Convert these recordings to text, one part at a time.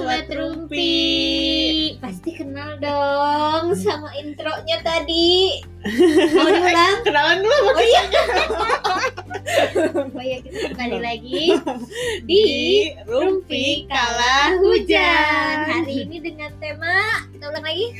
Sobat Rumpi. Pasti kenal dong sama intronya tadi. Mau diulang? Kenalan dulu Oh iya. oh iya kita kembali lagi di Rumpi Kala Hujan. Hari ini dengan tema kita ulang lagi.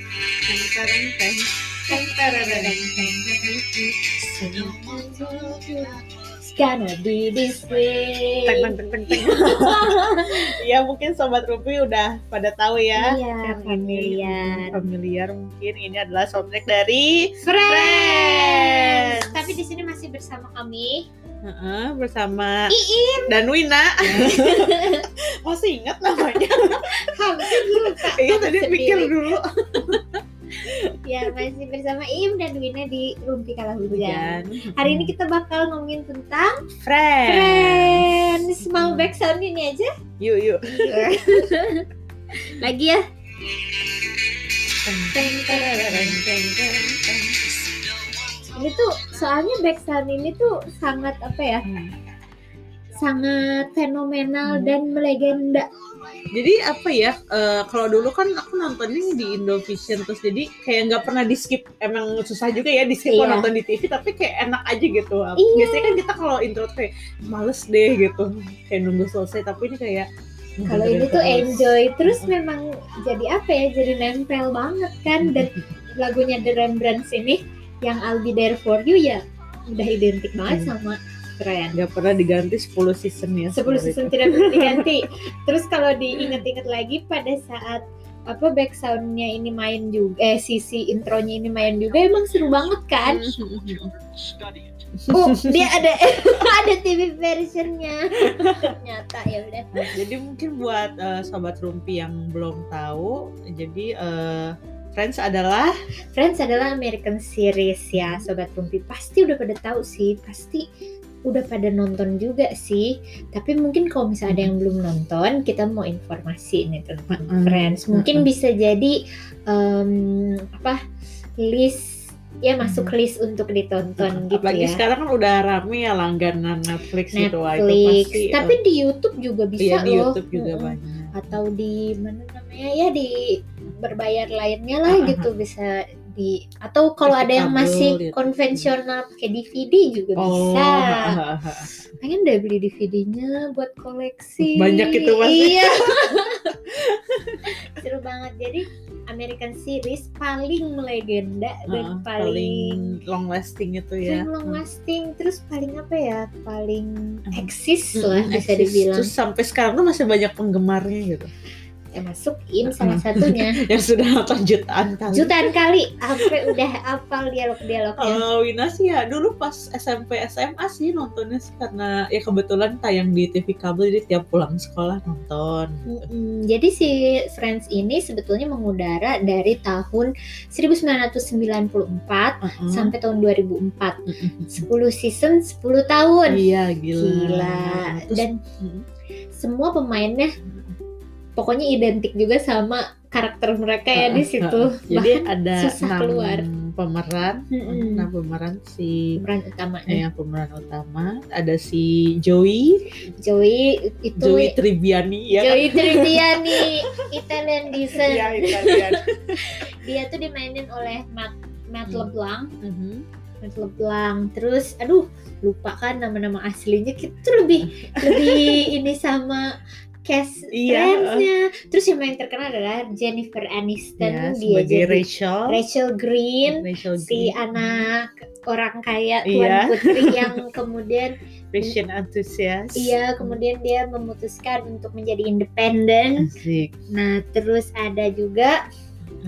It's gonna be this way. Teng, teng, teng, teng. Ya mungkin sobat Rupi udah pada tahu ya. Iya, ini familiar. familiar mungkin ini adalah soundtrack dari Friends. Friends. Tapi di sini masih bersama kami. Heeh, bersama Iim. dan Wina. Masih ingat namanya? Hampir lupa. Iya tadi pikir dulu. Ya masih bersama Iim dan Wina di Rumpi Kala Hujan. Hujan. Hari ini kita bakal ngomongin tentang Friends. Friends. Mau back sound ini aja? Yuk yuk. Lagi ya. Ini tuh soalnya back sound ini tuh sangat apa ya? Sangat fenomenal Hmm. dan melegenda. Jadi apa ya? eh, kalau dulu kan aku nontonnya di Indovision terus jadi kayak nggak pernah di skip. Emang susah juga ya di skip Iya. nonton di TV tapi kayak enak aja gitu. Iya. Biasanya kan kita kalau intro kayak males deh gitu. Kayak nunggu selesai tapi ini kayak Kalau ini tuh enjoy terus memang jadi apa ya? Jadi nempel banget kan dan lagunya The Rembrandts ini yang I'll Be There For You ya udah identik banget sama Friends. nggak pernah diganti 10 season ya. 10 season tidak pernah diganti. Terus kalau diingat-ingat lagi pada saat apa back soundnya ini main juga, eh sisi intronya ini main juga emang seru banget kan? Oh dia ada ada TV versionnya. Ternyata ya udah. Jadi mungkin buat eh, sobat Rumpi yang belum tahu, jadi eh, Friends adalah Friends adalah American series ya sobat rumpi pasti udah pada tahu sih pasti udah pada nonton juga sih. Tapi mungkin kalau misalnya ada yang belum nonton kita mau informasi nih tentang Mm-mm. Friends. Mungkin Mm-mm. bisa jadi em, apa list ya masuk list untuk ditonton gitu apalagi ya. sekarang kan udah rame ya langganan Netflix, gitu wah itu Netflix. pasti eh, tapi di YouTube juga bisa iya, di loh. YouTube juga banyak. atau di mana namanya ya di berbayar lainnya lah Ah, gitu bisa atau kalau ada yang masih gitu. konvensional pakai DVD juga Oh, bisa pengen deh beli DVD-nya buat koleksi Banyak itu pasti. iya seru banget jadi American series paling melegenda dan Ah, paling long lasting itu ya. paling long lasting terus paling apa ya paling Hmm. eksis Mm-mm, lah bisa eksis. dibilang Terus sampai sekarang tuh masih banyak penggemarnya gitu. Termasuk Im Mm. salah satunya Yang sudah nonton jutaan kali. jutaan kali sampai udah hafal dialog-dialognya. Kalau Wina sih ya dulu pas SMP SMA sih nontonnya sih karena ya kebetulan tayang di TV kabel jadi tiap pulang sekolah nonton. Mm-mm. Jadi si Friends ini sebetulnya mengudara dari tahun 1994 Uh-uh. sampai tahun 2004. Mm-mm. 10 season, 10 tahun. Iya gila. Gila. Terus, Dan mm, semua pemainnya pokoknya identik juga sama karakter mereka ya di uh-uh, situ. uh-uh. Jadi Bahkan ada susah enam keluar. pemeran, Mm-mm. enam pemeran si peran utamanya eh, yang pemeran utama ada si Joey, Joey itu Joey Tribbiani ya. kan? Joey Tribbiani Italian descent. Iya, Italian. Dia tuh dimainin oleh Matt Matt Hmm. LeBlanc Mhm. Matt LeBlanc terus aduh lupa kan nama-nama aslinya kita tuh lebih lebih ini sama cast Iya. friends-nya terus yang paling terkenal adalah Jennifer Aniston Ya, dia jadi Rachel. Rachel Green Rachel si Green. anak orang kaya Iya. tuan putri yang kemudian Fashion enthusiast. iya kemudian dia memutuskan untuk menjadi independen nah terus ada juga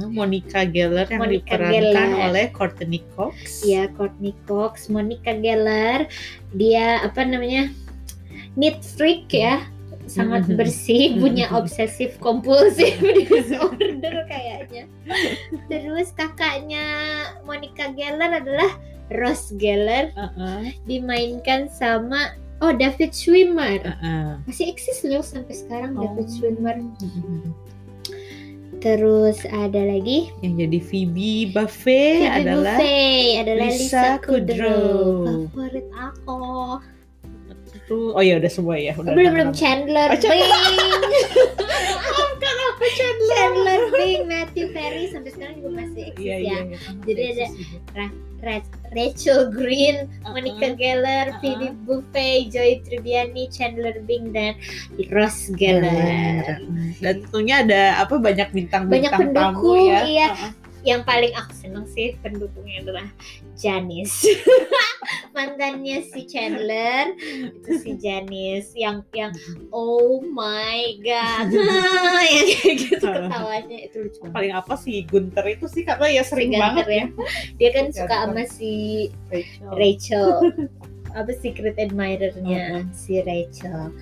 Monica Geller yang Monica diperankan Geller. oleh Courtney Cox. ya Courtney Cox Monica Geller dia apa namanya neat freak ya sangat Mhm. bersih punya obsesif kompulsif disorder kayaknya terus kakaknya Monica Geller adalah Rose Geller Uh-uh. dimainkan sama oh David Schwimmer Uh-uh. masih eksis loh sampai sekarang David Oh. Schwimmer Mhm. terus ada lagi Yang jadi Phoebe Buffet Phoebe adalah Buffet adalah Lisa Lisa Kudrow Kudrow. favorit aku tuh. Oh iya udah semua ya. Udah belum belum. Chandler Oh, Chandler. Bing Maafkan aku Chandler. Chandler Bing Matthew Perry sampai sekarang juga masih eksis Iya ya iya. iya. Jadi ada- juga. Ra- Rachel Green Monica Uh-uh. Geller Uh-uh. Phoebe Buffay Joy Tribbiani Chandler Bing dan Ross Geller Dan tentunya ada apa banyak bintang-bintang Banyak pendukung, tamu ya. iya. Uh-uh. Yang paling aku seneng sih pendukungnya adalah Janice mantannya si Chandler. Itu si Janice yang yang oh my god. Yang kayak gitu ketawanya. Itu lucu banget. Paling apa sih Gunter itu sih karena ya Si sering Gunter banget ya. dia kan Si suka sama si Rachel. Rachel. Apa secret admirer-nya si Rachel.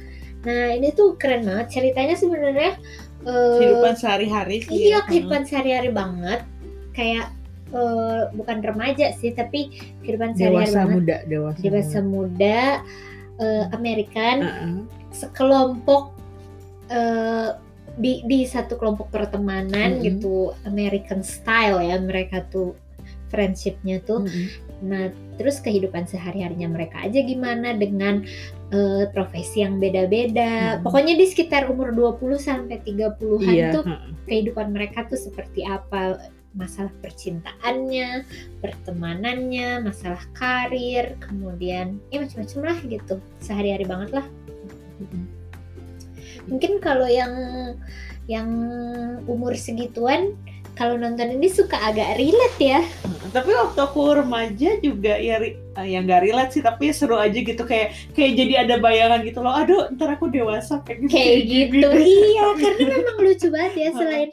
Nah ini tuh keren banget. Ceritanya sebenarnya eh, Kehidupan sehari-hari sih. iya ya. kehidupan sehari-hari banget kayak eh, bukan remaja sih tapi kehidupan sehari-hari dewasa banget muda dewasa. dewasa muda eh, Amerikan Heeh. sekelompok eh, di di satu kelompok pertemanan Mhm. gitu American style ya mereka tuh friendshipnya tuh Mm-mm. Nah, terus kehidupan sehari-harinya mereka aja gimana dengan eh, profesi yang beda-beda. Hmm. Pokoknya di sekitar umur 20 sampai 30-an Iya. tuh kehidupan mereka tuh seperti apa? Masalah percintaannya, pertemanannya, masalah karir, kemudian ya macam-macam lah gitu. Sehari-hari banget lah. Mungkin kalau yang yang umur segituan kalau nonton ini suka agak relate ya. Tapi waktu aku remaja juga ya eh, yang gak relate sih tapi seru aja gitu kayak kayak jadi ada bayangan gitu loh. Aduh, ntar aku dewasa kayak gitu. kayak gitu gini. iya karena memang lucu banget ya selain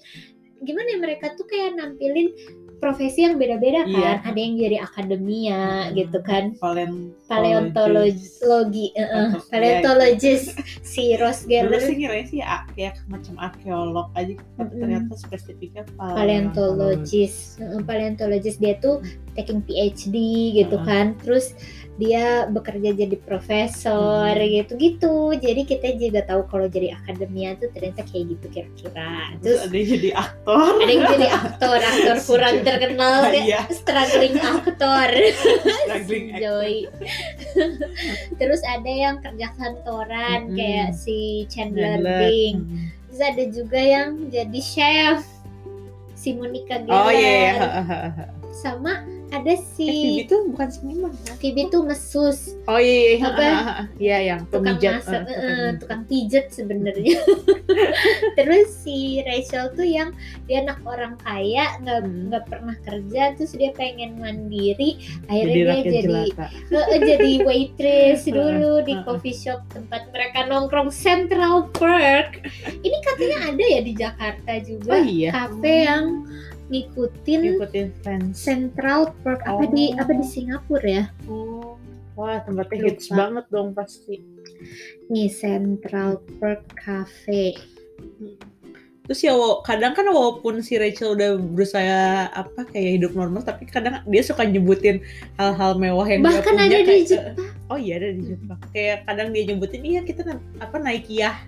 gimana ya mereka tuh kayak nampilin profesi yang beda-beda kan. Iya. ada yang jadi akademia gitu kan. Valen paleontologi Atau- paleontologis. Si Ross Dulu Geller sih ngira sih ya, ya macam arkeolog aja. Tapi ternyata spesifiknya paleontologis. Paleontologis. Dia tuh taking PhD gitu Heeh. kan. Terus dia bekerja jadi profesor Hmm. gitu-gitu jadi kita juga tahu kalau jadi akademia tuh ternyata kayak gitu kira-kira Terus terus ada yang jadi aktor. ada yang jadi aktor aktor kurang terkenal deh Iya, struggling aktor struggling. Joy terus ada yang kerja kantoran Mm-mm. kayak si Chandler Chandler. Bing Hmm. terus ada juga yang jadi chef si Monica Geller Oh iya, iya. Sama ada Eh, si Phoebe tuh bukan seniman kan? Phoebe tuh mesus Oh iya, iya, ha, Apa? ha, ha, ha. Iya, yang tukang pemijat. masak eh, eh, tukang- tukang pijet sebenarnya terus si Rachel tuh yang dia anak orang kaya nggak Hmm. nggak pernah kerja terus dia pengen mandiri Jadi akhirnya dia jadi jelata. Eh, eh, jadi waitress dulu di coffee shop tempat mereka nongkrong Central Park. Ini katanya ada ya di Jakarta juga Oh iya. kafe yang ngikutin. Central Park apa di Oh. apa di Singapura ya? Oh. Wah, tempatnya hits Lupa. banget dong pasti. Nih Central Park Cafe. Terus ya kadang kan walaupun si Rachel udah berusaha apa kayak hidup normal tapi kadang dia suka nyebutin hal-hal mewah yang dia Bahkan punya ada di Jepang. Oh iya ada di Jepang. Kayak kadang dia nyebutin iya kita apa naik yah.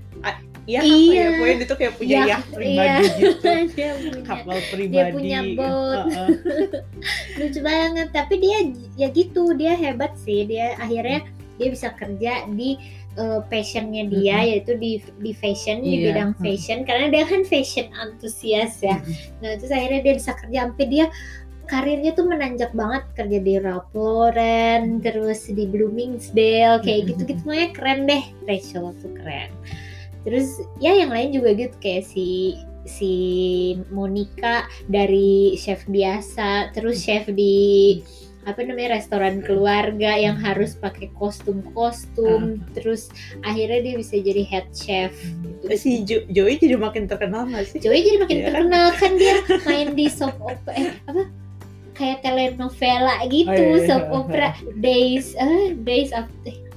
Ah, Yah apa Iya. ya? Pokoknya dia tuh kayak punya yah pribadi iya. gitu. dia punya Kapal pribadi. punya boat. Heeh. lucu banget tapi dia ya gitu dia hebat sih dia akhirnya dia bisa kerja di uh, passionnya dia Mm-mm. yaitu di di fashion di Iya, bidang mm. fashion karena dia kan fashion antusias ya nah terus akhirnya dia bisa kerja sampai dia karirnya tuh menanjak banget kerja di Ralph Lauren terus di Bloomingdale kayak Mm-mm. gitu-gitu semuanya keren deh Rachel tuh keren terus ya yang lain juga gitu kayak si si Monica dari chef biasa terus chef di apa namanya restoran keluarga yang harus pakai kostum-kostum terus akhirnya dia bisa jadi head chef gitu. Eh, Si jo Joey jadi makin terkenal gak sih? Joey jadi makin Iya. terkenal kan dia main di soap opera eh, apa kayak telenovela gitu Oh, iya, iya. soap opera days eh days of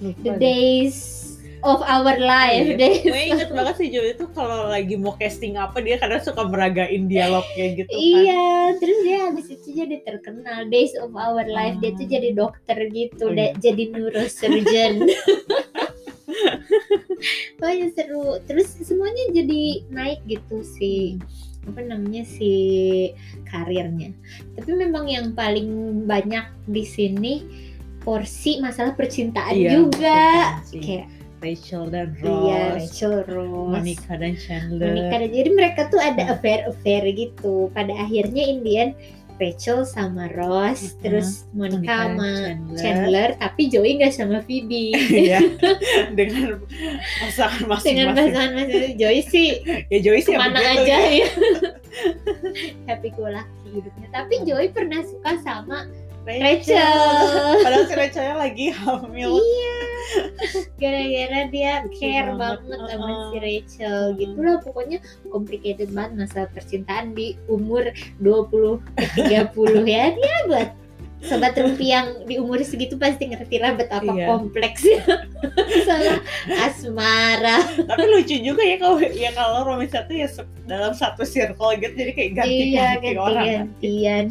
Lupa the days of our life Iya. days Gue inget banget sih Joey itu kalau lagi mau casting apa dia kadang suka meragain dialognya gitu kan. Iya, terus dia habis itu jadi terkenal Days of Our Life. Dia tuh jadi dokter gitu, Oh, iya. jadi neurosurgeon. Pokoknya seru. Terus semuanya jadi naik gitu sih apa namanya si karirnya. Tapi memang yang paling banyak di sini porsi masalah percintaan Iya, juga percintaan kayak Rachel dan iya Ross, Rachel Ross Monica dan Chandler. Monica dan- jadi mereka tuh ada affair affair gitu pada akhirnya Indian Rachel sama Ross Mm-mm. terus Monica sama Chandler. Chandler tapi Joey nggak sama Phoebe Iya, dengan pasangan masing-masing. dengan pasangan masing Joey sih ya Joey sih begitu, aja ya. ya happy go lucky hidupnya tapi Joey pernah suka sama Rachel. Rachel Padahal si Rachelnya lagi hamil. iya gara-gara dia care banget, banget sama uh-uh. si Rachel gitu lah pokoknya complicated banget masalah percintaan di umur 20 ke 30 ya dia buat sobat rumpi yang di umur segitu pasti ngerti lah betapa Iya. kompleksnya masalah asmara Tapi lucu juga ya kalau ya kalau romansa tuh ya dalam satu circle gitu jadi kayak iya ganti-ganti orang. ganti-gantian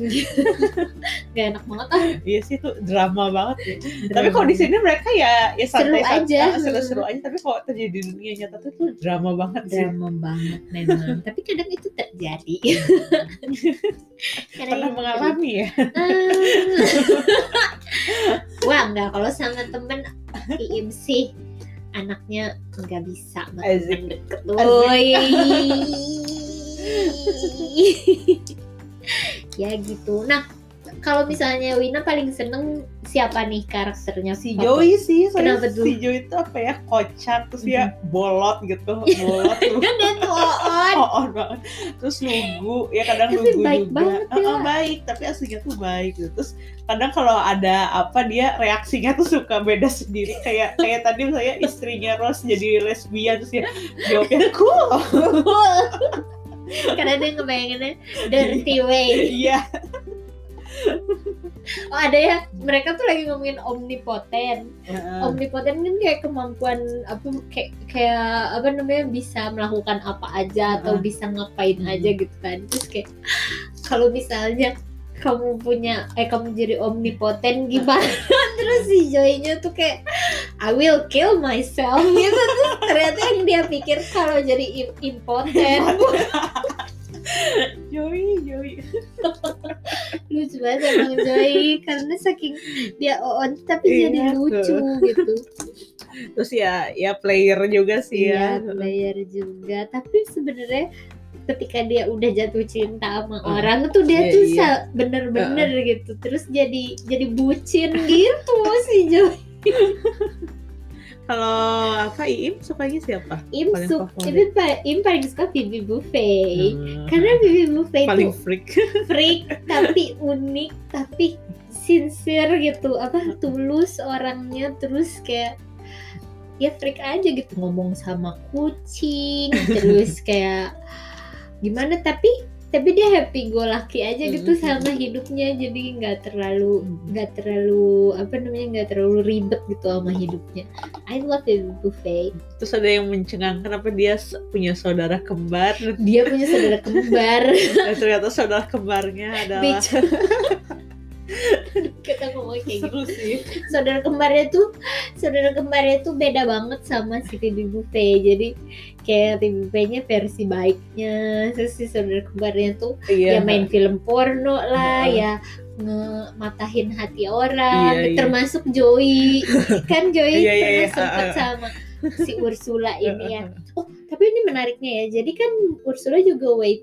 gak enak banget ah Iya sih itu drama banget ya. Tapi kalau di sini mereka ya ya Seru santai aja. seru-seru aja. Tapi kalau terjadi di dunia nyata tuh, tuh drama banget sih. drama banget memang tapi kadang itu terjadi Pernah itu mengalami ya. Ah. Wah enggak kalau sama temen Iim sih anaknya nggak bisa temen deket. Woi. ya gitu nah kalau misalnya Wina paling seneng siapa nih karakternya? Si? Joey sih, soalnya Kenapa tuh? si Joey itu apa ya kocak terus dia bolot gitu, bolot kan dia tuh banget. Terus lugu ya kadang Tapi lugu baik juga. banget Ah, ah, ya. baik tapi aslinya tuh baik gitu. Terus kadang kalau ada apa dia reaksinya tuh suka beda sendiri. Kayak kayak tadi misalnya istrinya Rose jadi lesbian terus dia jawabnya cool. Karena dia ngebayanginnya dirty way. Iya oh ada ya. Mereka tuh lagi ngomongin omnipoten Heeh. omnipoten kan kayak kemampuan apa kayak kayak apa namanya bisa melakukan apa aja atau bisa ngapain Hmm. aja gitu kan. Terus kayak kalau misalnya kamu punya eh kamu jadi omnipoten gimana? Terus si Joy-nya tuh kayak I will kill myself. Gitu terus ternyata yang dia pikir kalau jadi im- impoten Joey Joey. Lucu banget emang Joy karena saking dia on tapi jadi Iya, lucu gitu. Terus ya ya player juga sih iya ya player juga. Tapi sebenarnya ketika dia udah jatuh cinta sama Uh, orang tuh dia iya, tuh iya. bener-bener gitu. Terus jadi jadi bucin gitu si Joy kalau apa Iim sukanya siapa? Im Paling suka favorit. Im, pa- Im paling suka Bibi Buffet. Hmm. karena Bibi Buffet paling itu freak. freak tapi unik tapi sincere gitu. Apa tulus orangnya terus kayak ya freak aja gitu. Ngomong sama kucing terus kayak gimana? Tapi tapi dia happy go lucky aja gitu Mm-mm. sama hidupnya jadi nggak terlalu Mm. nggak terlalu apa namanya nggak terlalu ribet gitu sama hidupnya I love Baby Buffet terus ada yang mencengangkan apa dia punya saudara kembar dia punya saudara kembar dan ternyata saudara kembarnya adalah. kita ngomong kayak gitu. sih. Saudara kembarnya tuh saudara kembarnya tuh beda banget sama si Bibi Buffet jadi kayak Bibi Buffetnya versi baiknya. Terus si saudara kembarnya tuh iya. ya main film porno lah Heeh. ya ngematahin hati orang. Iya, iya. termasuk Joey. Kan Joey Iya, iya, pernah iya. sempet Ah, ah. sama si Ursula ini ya. Oh tapi ini menariknya ya. Jadi kan Ursula juga wait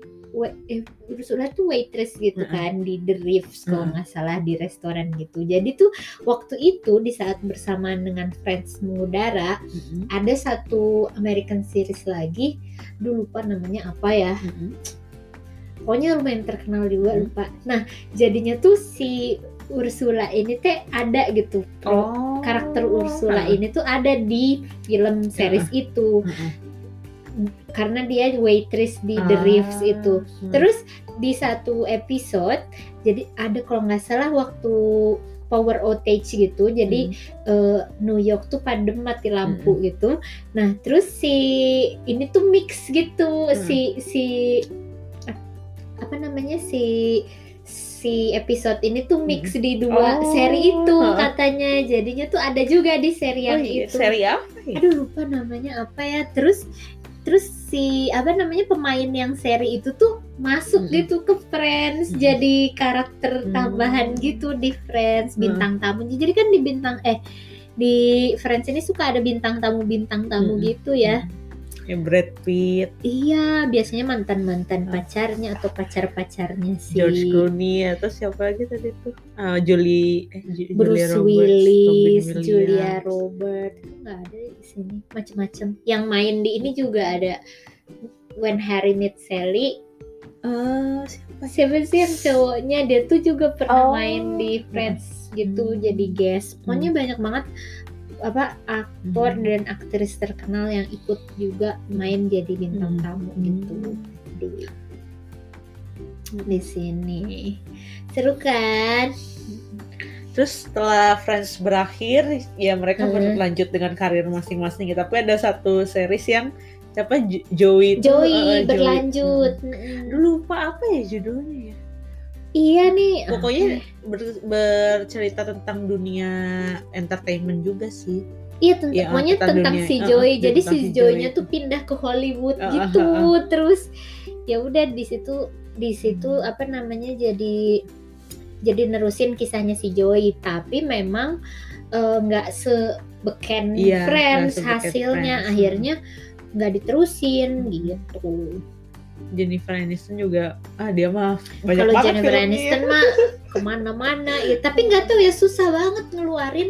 eh, Ursula tuh waitress gitu Mm-mm. kan di The Reefs kalau nggak salah di restoran gitu jadi tuh waktu itu di saat bersamaan dengan Friends mengudara Mm-mm. ada satu American series lagi dulu lupa namanya apa ya Mm-mm. pokoknya lumayan terkenal juga Hmm. lupa nah jadinya tuh si Ursula ini teh ada gitu oh karakter Ursula Ah. ini tuh ada di film series itu Mm-mm. Karena dia waitress di The Ah. Reefs itu Hmm. terus di satu episode jadi ada kalau nggak salah waktu power outage gitu jadi Hmm. eh, New York tuh padam mati lampu gitu nah terus si ini tuh mix gitu Hmm. si si apa namanya si si episode ini tuh mix di dua Oh, seri itu katanya jadinya tuh ada juga di seri Oh iya, itu seri apa ya? aduh lupa namanya apa ya terus terus si apa namanya pemain yang seri itu tuh masuk Mm-mm. gitu ke Friends Mm-mm. jadi karakter Mm. tambahan gitu di Friends Mm. bintang tamu jadi kan di bintang eh di Friends ini suka ada bintang tamu bintang tamu Mm-mm. gitu ya ya Brad Pitt iya biasanya mantan mantan Ah. pacarnya atau pacar pacarnya si George Clooney atau siapa lagi tadi tuh Ah, Julie eh Ju- Julia Bruce Roberts, Willis, Julia. Robert, nggak ada di sini macem-macem. Yang main di ini juga ada When Harry Met Sally. Ah, siapa Siapa sih yang cowoknya? Dia tuh juga pernah Oh. main di Friends gitu, Hmm. jadi guest. Pokoknya banyak banget apa aktor Hmm. dan aktris terkenal yang ikut juga main jadi bintang Hmm. tamu gitu di di sini. Seru kan? Terus setelah Friends berakhir, ya mereka Hmm. berlanjut dengan karir masing-masing. gitu. Tapi ada satu series yang siapa Jo- Joey itu, Joey eh, berlanjut. Hmm. Mm-mm. Dulu lupa apa ya judulnya ya? Iya nih. Pokoknya ya? ber- bercerita tentang dunia entertainment juga sih. Iya tentang Iya, pokoknya tentang tentang dunia- si uh, Joey. uh, Jadi si Joey. tuh pindah ke Hollywood Uh, uh, gitu. uh, uh. Terus ya udah di situ di situ apa namanya jadi jadi nerusin kisahnya si Joey. Tapi memang eh, nggak sebeken Iya, Friends sebeken hasilnya Friends. akhirnya nggak diterusin gitu. Jennifer Aniston juga ah dia mah banyak Kalau banget Jennifer filmnya. Aniston mah ke mana-mana ya. Tapi nggak tahu ya susah banget ngeluarin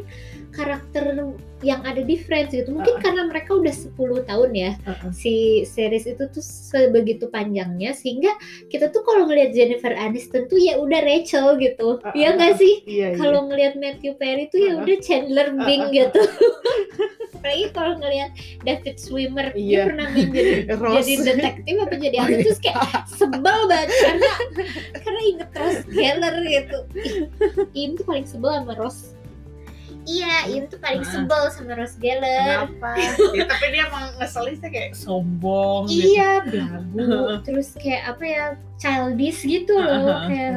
karakter yang ada di Friends gitu. Mungkin Uh-uh. karena mereka udah 10 tahun ya Uh-uh. si series itu tuh sebegitu panjangnya sehingga kita tuh kalau ngelihat Jennifer Aniston tuh ya udah Rachel gitu. Uh-uh. Iya nggak sih? Iya, iya. Kalau ngelihat Matthew Perry tuh ya udah Chandler Bing gitu. Apalagi kalau ngelihat David Swimmer dia Iya. pernah main jadi detektif apa jadi apa terus kayak sebel banget karena karena inget Ross Geller gitu Ih, Im tuh paling sebel sama Ross iya Im tuh paling Ah. sebel sama Ross Geller Kenapa? ya, tapi dia emang ngeselisnya kayak sombong gitu. iya belagu terus kayak apa ya childish gitu loh Uh-uh. kayak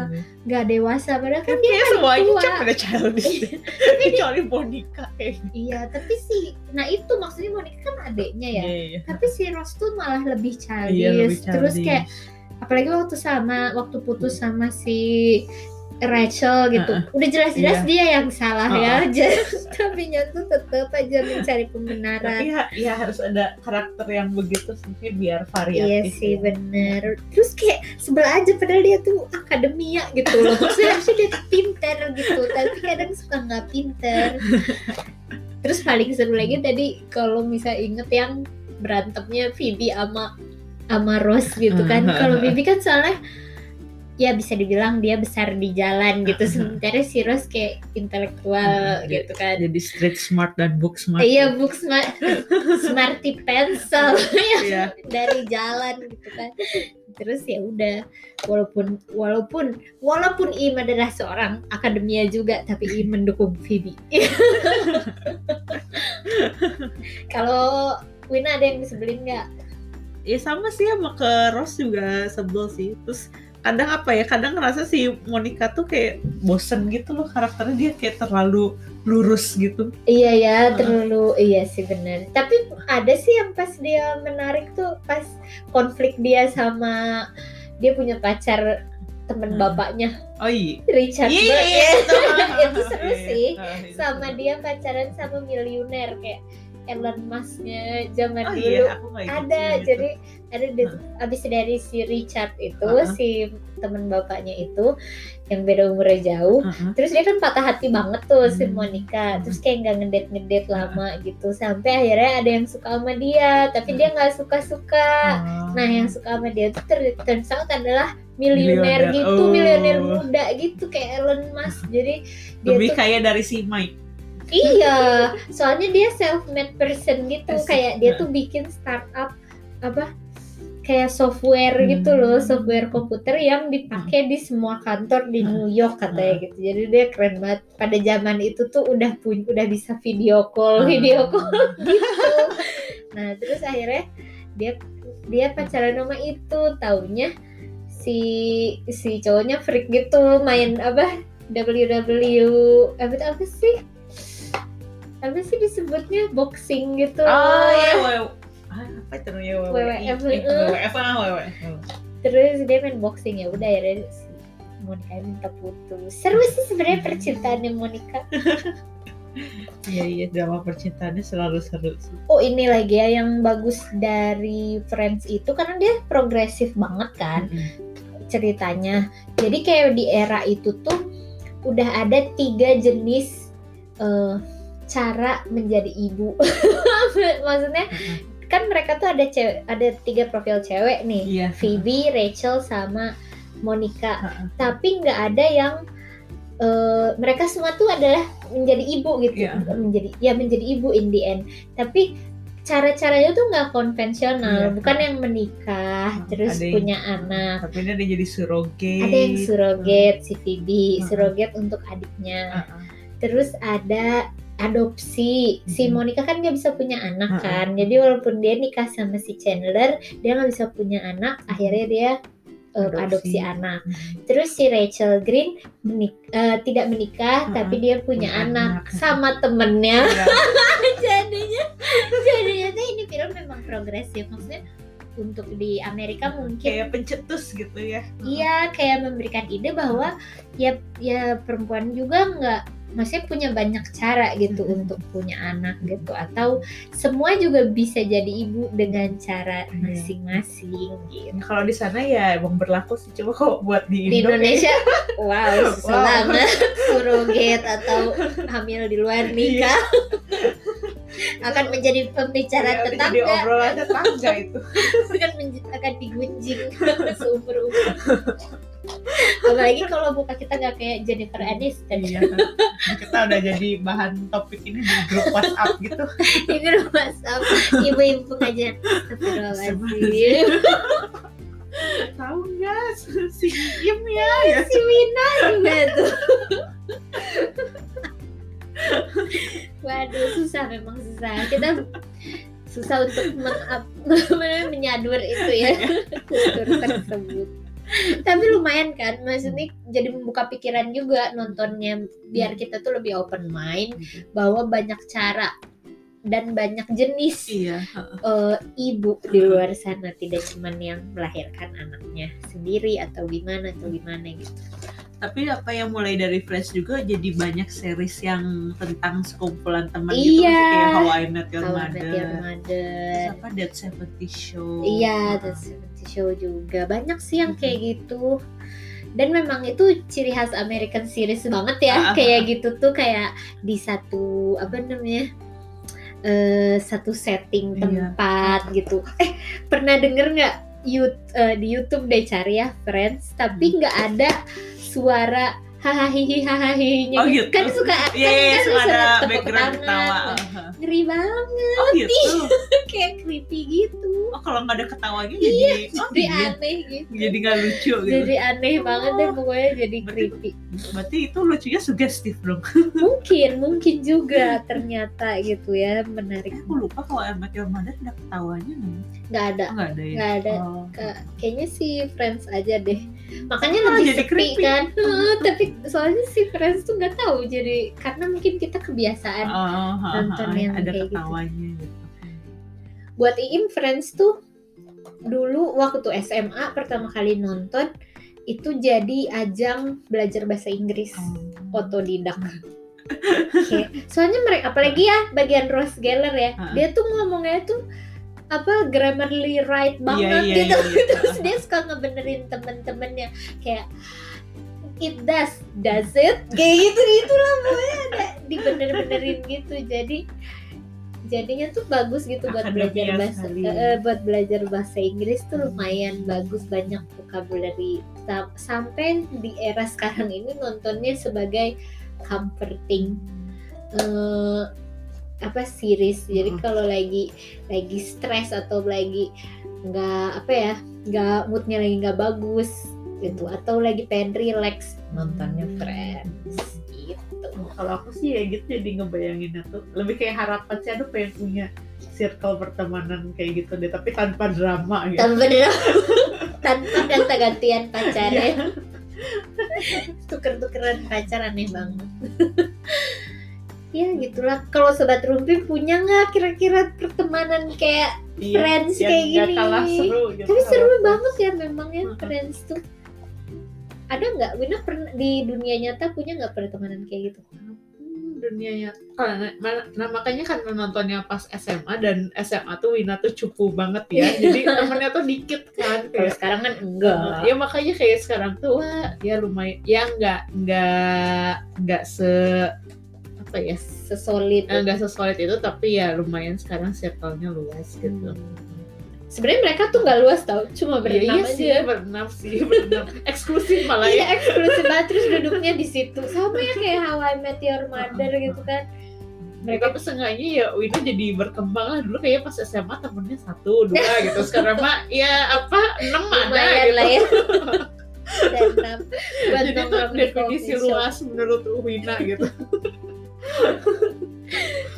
gak dewasa padahal kan dia Kayak paling semuanya tua ada childish kecuali Monica kayak gitu. iya tapi sih nah itu maksudnya Monica kan adeknya ya Iya, iya. tapi si Ross tuh malah lebih childish, Iya, lebih terus childish. kayak apalagi waktu sama waktu putus sama si Rachel gitu Uh-uh. udah jelas-jelas Iya. dia yang salah ya Uh-uh. aja tapi tuh tetap aja mencari tapi pembenaran ya, ya harus ada karakter yang begitu sih biar variatif Iya sih ya. bener Terus kayak sebelah aja padahal dia tuh akademia gitu loh Maksudnya harusnya dia pinter gitu Tapi kadang suka nggak pinter Terus paling seru lagi tadi kalau bisa inget yang berantemnya Phoebe sama sama Rose gitu kan Kalau Phoebe kan soalnya ya bisa dibilang dia besar di jalan gitu. Sementara si Rose kayak intelektual Dia- gitu kan. jadi street smart dan book smart. Iya book smart. Smarty pencil. Iya. dari jalan gitu kan. Terus ya udah walaupun walaupun walaupun Im adalah seorang akademia juga tapi Im mendukung Phoebe. Kalau Wina ada yang disebelin nggak? Ya sama sih sama ke Ross juga sebel sih. Terus kadang apa ya kadang ngerasa si Monica tuh kayak bosen gitu loh karakternya dia kayak terlalu lurus gitu iya ya Heeh. terlalu iya sih benar tapi ada sih yang pas dia menarik tuh pas konflik dia sama dia punya pacar temen Hmm. bapaknya oh iya Richard Iya, iya, itu. itu seru Iya, sih ah, itu sama seru. dia pacaran sama miliuner kayak Elon Musk-nya zaman oh dulu iya ada sih jadi ada di- abis dari si Richard itu Uh-uh. si teman bapaknya itu yang beda umurnya jauh itu. Uh-uh. terus dia kan patah hati banget tuh si Hmm. Monica terus kayak nggak ngedet ngedet lama gitu sampai akhirnya ada yang suka sama dia tapi dia nggak suka suka Oh. nah yang suka sama dia tuh ter- turns out adalah miliuner gitu Oh. miliuner muda gitu kayak Elon Musk jadi dia lebih tuh kaya dari si Mike Iya, soalnya dia self made person gitu, Asik. kayak dia tuh bikin startup apa kayak software Hmm. gitu loh, software komputer yang dipakai di semua kantor di New York katanya Hmm. gitu. Jadi dia keren banget. Pada zaman itu tuh udah pun udah bisa video call, video call gitu. Nah, terus akhirnya dia dia pacaran sama itu, taunya si si cowoknya freak gitu, main apa WW apa apa sih? Apa sih disebutnya? Boxing gitu. Oh iya wow. Ah, apa itu namanya WWF, WWF ah WWF terus dia main boxing ya udah ya si Monica minta putus seru sih sebenarnya percintaannya Monica. Iya iya drama percintaannya selalu seru sih. oh ini lagi ya yang bagus dari Friends itu karena dia progresif banget kan ceritanya. Jadi kayak di era itu tuh udah ada tiga jenis eh, cara menjadi ibu maksudnya kan mereka tuh ada cewek ada tiga profil cewek nih Iya. Phoebe, Rachel sama Monica Heeh. tapi nggak ada yang eh, mereka semua tuh adalah menjadi ibu gitu Iya. menjadi ya menjadi ibu in the end tapi cara-caranya tuh nggak konvensional Iya. bukan yang menikah Hmm, terus ada yang- punya anak Tapi ini ada jadi surrogate. ada yang surrogate si Phoebe Hmm. surrogate untuk adiknya Heeh. terus ada adopsi si. Monica kan nggak bisa punya anak kan jadi walaupun dia nikah sama si Chandler dia nggak bisa punya anak akhirnya dia uh, Adopsi. adopsi anak terus si Rachel Green menik- uh, tidak menikah Mm-mm. tapi dia punya Punya anak, anak. sama temennya Iya. jadinya jadinya tuh ini film memang progresif maksudnya untuk di Amerika mungkin Kayak pencetus gitu ya. Iya, kayak memberikan ide bahwa ya ya perempuan juga nggak maksudnya punya banyak cara gitu Mhm. untuk punya anak gitu atau semua juga bisa jadi ibu dengan cara Iya. masing-masing gitu. Kalau di sana ya emang berlaku sih coba kok buat di, Di Indo Indonesia, wow, Wow. selama surrogate atau hamil di luar nikah akan menjadi pembicara ya, udah jadi tetangga, obrolan tetangga itu. akan akan digunjing seumur umur. Apalagi kalau muka kita nggak kayak Jennifer Aniston. Iya. Kita udah jadi bahan topik ini di grup WhatsApp gitu. di grup WhatsApp ibu-ibu pengajian Astagfirullahaladzim Tahu nggak si Im ya? ya. si Wina juga tuh waduh susah memang susah. Kita susah untuk men- menyadur itu ya. Kultur tersebut. Tapi lumayan kan maksudnya jadi membuka pikiran juga nontonnya biar kita tuh lebih open mind bahwa banyak cara dan banyak jenis Iya. eh, ibu di luar sana tidak cuman yang melahirkan anaknya sendiri atau gimana atau gimana gitu. Tapi apa yang mulai dari Fresh juga jadi banyak series yang tentang sekumpulan teman gitu Iya. kayak How I Met Your How I Met Mother. Your Terus Mother. apa That 70 Show. Iya. The 70 Show juga banyak sih yang Mhm. kayak gitu. Dan memang itu ciri khas American series banget ya, Ah. kayak gitu tuh kayak di satu apa namanya? eh satu setting Iya. tempat gitu. Eh, pernah denger nggak Yut- eh, di YouTube deh cari ya Friends, tapi Hmm. nggak ada suara hahaha hahaha Oh, gitu. kan suka Iya, kan, iya, kan suka ada background ketawa. Ngeri banget Oh gitu. kayak creepy gitu Oh kalau nggak ada ketawanya jadi oh, jadi iya. aneh gitu jadi nggak lucu gitu. jadi aneh banget deh pokoknya jadi Berarti- creepy Berarti itu lucunya sugestif dong. mungkin mungkin juga ternyata gitu ya menarik Aku lupa kalau Met Your Mother ada ketawanya nggak? ada Oh, nggak ada ya. nggak ada Oh. Ka- kayaknya sih Friends aja deh makanya Oh, lebih jadi sepi creepy. kan Heeh, tapi soalnya si Friends tuh nggak tahu jadi karena mungkin kita kebiasaan Oh, ha, ha, nonton ha, yang ada kayak gitu. ketawanya gitu. buat Iim Friends tuh dulu waktu SMA pertama kali nonton itu jadi ajang belajar bahasa Inggris Oh. otodidak. Oke. Soalnya mereka apalagi ya bagian Rose Geller ya, Heeh. dia tuh ngomongnya tuh apa grammarly right banget iya, gitu. iya, iya. Terus dia suka ngebenerin temen-temennya kayak it does, does it? Kayak gitu gitu lah pokoknya ada dibener-benerin gitu. Jadi jadinya tuh bagus gitu buat Akademia belajar bahasa eh, buat belajar bahasa Inggris tuh lumayan bagus banyak vocabulary Sa- sampai di era sekarang ini nontonnya sebagai comforting eh, apa series jadi Mm. kalau lagi lagi stres atau lagi nggak apa ya nggak moodnya lagi nggak bagus gitu atau lagi pengen relax nontonnya Friends gitu Kalau aku sih ya gitu jadi ngebayangin tuh lebih kayak harapan sih aduh pengen punya circle pertemanan kayak gitu deh tapi tanpa drama gitu. tanpa tanpa ganti-gantian pacarnya tuker-tukeran pacar aneh banget ya gitulah kalau sobat rumpi punya nggak kira-kira pertemanan kayak Iya, Friends kayak gini. kalah seru gitu. Tapi seru banget ya memang ya Mm-mm. Friends tuh. Ada nggak Wina pernah di dunia nyata punya nggak pertemanan kayak gitu? Hmm, dunianya karena ma- nah makanya kan nontonnya pas SMA dan SMA tuh Wina tuh cupu banget ya jadi temennya tuh dikit kan Kalau kayak sekarang kan enggak. ya makanya kayak sekarang tuh wah ya lumayan ya nggak nggak nggak se apa ya Sesolid. eh, nggak sesolid itu tapi ya lumayan sekarang circle-nya luas gitu Sebenarnya mereka tuh nggak luas tau, cuma Iya, berenam iya sih aja. berenam sih berenam eksklusif malah Iya ya eksklusif banget terus duduknya di situ. Sama ya kayak How I Met Your Mother gitu kan. mereka tapi seenggaknya ya Wina jadi berkembang lah dulu kayak pas SMA temennya satu dua gitu sekarang mah ya apa enam ada gitu lah ya. Dan enam buat jadi tuh definisi luas menurut Wina gitu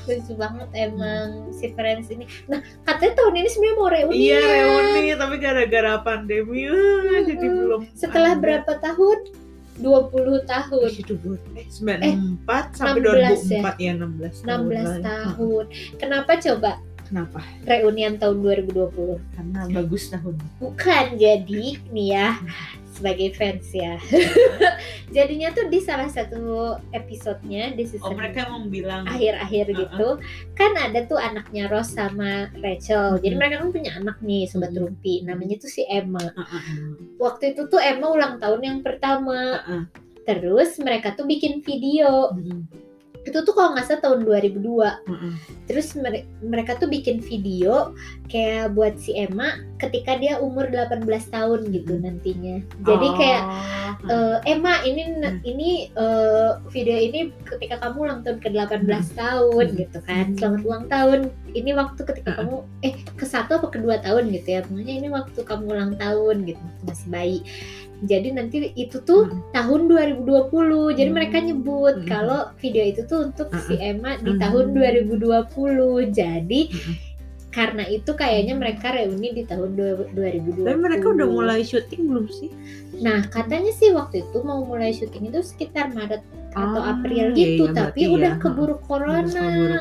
lucu banget emang si Friends ini. Nah katanya tahun ini sebenarnya mau reuni. iya ya. reuni tapi gara-gara pandemi wah, jadi Mm-mm. belum Setelah ada. berapa tahun? 20 tahun. Itu buat eh 94 sampai 16 ya? 2004 ya 16 tahun 16 lah. tahun. Kenapa coba Kenapa? reunian tahun 2020? Karena bagus tahun. Bukan jadi nih ya sebagai fans ya. Jadinya tuh di salah satu episodenya di Oh season mereka emang bilang akhir-akhir Uh-uh. gitu kan ada tuh anaknya Ross sama Rachel. Jadi Mhm. mereka kan punya anak nih sobat Mhm. Rumpi. Namanya tuh si Emma. "Ah, ah, ah, Waktu itu tuh Emma ulang tahun yang pertama. ah." Terus mereka tuh bikin video. Mm-mm, Itu tuh kalau nggak salah tahun 2002. mm-mm. Terus mere- mereka tuh bikin video kayak buat si Emma ketika dia umur 18 tahun gitu nantinya. Jadi kayak Oh, eh, Emma ini Hmm. ini eh, video ini ketika kamu ulang tahun ke 18 tahun Hmm. gitu kan. Hmm. Selamat ulang tahun. Ini waktu ketika Hmm. kamu eh ke satu apa kedua tahun gitu ya. Pokoknya ini waktu kamu ulang tahun gitu masih bayi. Jadi nanti itu tuh Hmm. tahun 2020. Jadi mereka Hmm. nyebut Hmm. kalau video itu tuh untuk si Emma di Hmm. tahun 2020. Jadi Mm-mm. karena itu kayaknya mereka reuni di tahun dua- 2020. Tapi mereka udah mulai syuting belum sih? Nah, katanya sih waktu itu mau mulai syuting itu sekitar Maret atau Ah, April iya, gitu, iya, tapi berarti udah keburu corona. Keburu.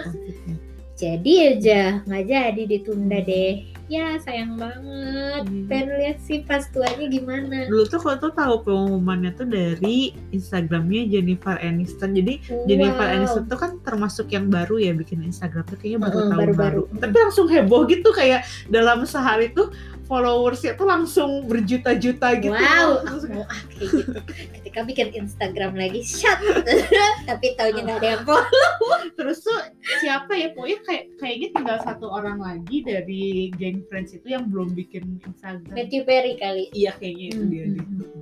Jadi aja nggak jadi ditunda deh. Ya sayang banget. Hmm. Pengen lihat sih pas tuanya gimana. Dulu tuh kalau tuh tahu pengumumannya tuh dari Instagramnya Jennifer Aniston. Jadi Jennifer Wow. Aniston tuh kan termasuk yang baru ya bikin Instagram tuh kayaknya baru Heeh, tahun baru-baru. baru. Tapi langsung heboh gitu kayak dalam sehari tuh followersnya tuh langsung berjuta-juta gitu. Wow, aku mau ah kayak gitu. Ketika bikin Instagram lagi, shut. Tapi taunya nggak ada yang follow. terus tuh siapa ya pokoknya kayak kayaknya tinggal satu orang lagi dari geng friends itu yang belum bikin Instagram Matthew Perry kali. iya kayaknya itu Hmm, dia hmm, deh. hmm.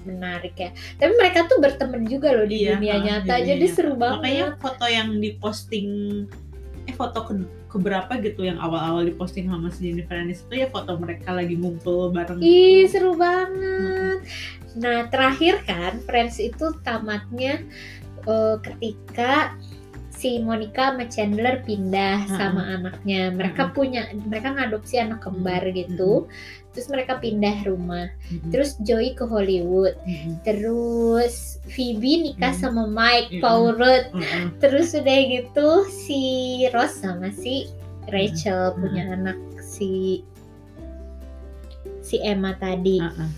Menarik ya. Tapi mereka tuh berteman juga loh di Iya, dunia ah, nyata. di dunia Jadi nyata. seru makanya banget. foto yang diposting eh foto ke keberapa gitu yang awal-awal diposting sama si Jennifer Aniston itu ya foto mereka lagi ngumpul bareng Ih, seru banget. Nah, terakhir kan Friends itu tamatnya eh, ketika si Monica sama Chandler pindah Ha-ha. sama anaknya. Mereka punya mereka ngadopsi anak kembar gitu. Terus mereka pindah rumah. Mm-mm. Terus Joey ke Hollywood. Mm-mm. Terus Phoebe nikah Hmm. sama Mike Mm-mm. Paul Rudd. Mm-mm. Terus udah gitu si Ross sama si Rachel Hmm. punya anak si si Emma tadi. Ah-ah.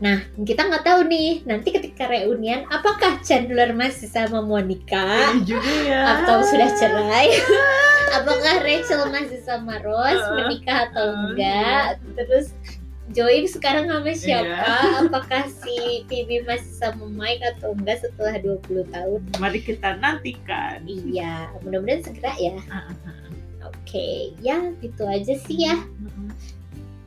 Nah, kita nggak tahu nih nanti ketika reunian apakah Chandler masih sama Monica juga ya atau sudah cerai? apakah Rachel masih sama Ross Uh, menikah atau enggak? Terus Joey sekarang sama siapa? Iya. Apakah si Phoebe masih sama Mike atau enggak setelah 20 tahun? mari kita nantikan Iya, mudah-mudahan segera ya. Oke, ya gitu aja sih ya.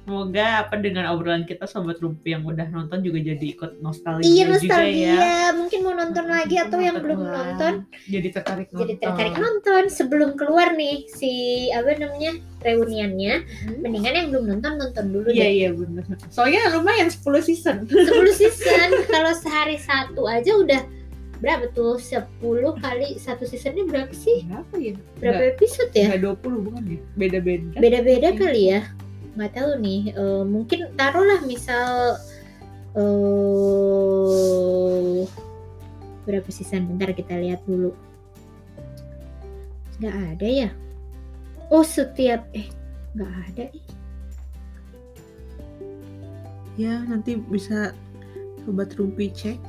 Semoga apa dengan obrolan kita sobat rumpi yang udah nonton juga jadi ikut nostalgia, Iya juga nostalgia, ya. mungkin mau nonton lagi atau yang belum ulang. nonton jadi tertarik nonton. jadi tertarik nonton sebelum keluar nih si apa namanya reuniannya. Hmm. Mendingan yang belum nonton nonton dulu Iya deh. iya benar. Soalnya lumayan 10 season. 10 season kalau sehari satu aja udah berapa tuh 10 kali satu seasonnya berapa sih? Berapa ya? Berapa episode ya? Enggak 20 bukan ya? Beda-beda. Beda-beda Iya. kali ya. Nggak tahu nih. eh, mungkin taruhlah misal eh berapa season? Bentar kita lihat dulu. Nggak ada ya? oh setiap eh nggak ada Ya nanti bisa sobat rumpi cek.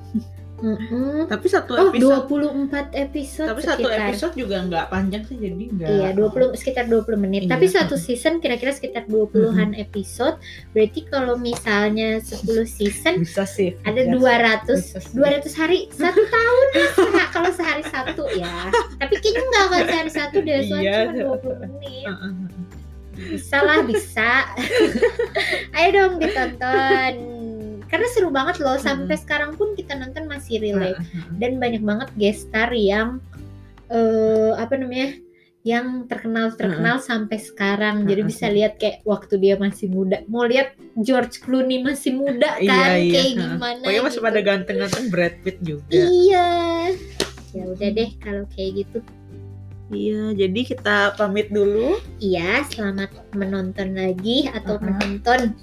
Mm-mm. Tapi satu oh episode 24 episode tapi satu sekitar. episode juga nggak panjang sih jadi nggak. Iya, 20 sekitar 20 menit. Iya. Tapi satu season kira-kira sekitar 20-an episode. Berarti kalau misalnya 10 season bisa sih. ada Ya, 200 bisa sih. 200 hari satu tahun ya kalau sehari satu ya tapi kayaknya enggak kan sehari satu deh soalnya cuma 20 menit bisa lah bisa ayo dong ditonton karena seru banget loh sampai sekarang pun kita nonton masih relate Heeh. dan banyak banget guest star yang eh apa namanya yang terkenal terkenal sampai sekarang jadi Heeh. bisa lihat kayak waktu dia masih muda mau lihat George Clooney masih muda Iya, kan iya. kayak Heeh. gimana Pokoknya masih gitu. pada ganteng-ganteng Brad Pitt juga. Iya. Ya udah deh kalau kayak gitu. Iya, jadi kita pamit dulu. Iya, selamat menonton lagi atau Aha. menonton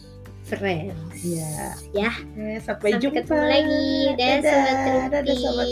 Friends. Ya. ya. Sampai, Sampai jumpa. ketemu lagi. Dan Dadah. Sobat Rupi. Dadah Sobat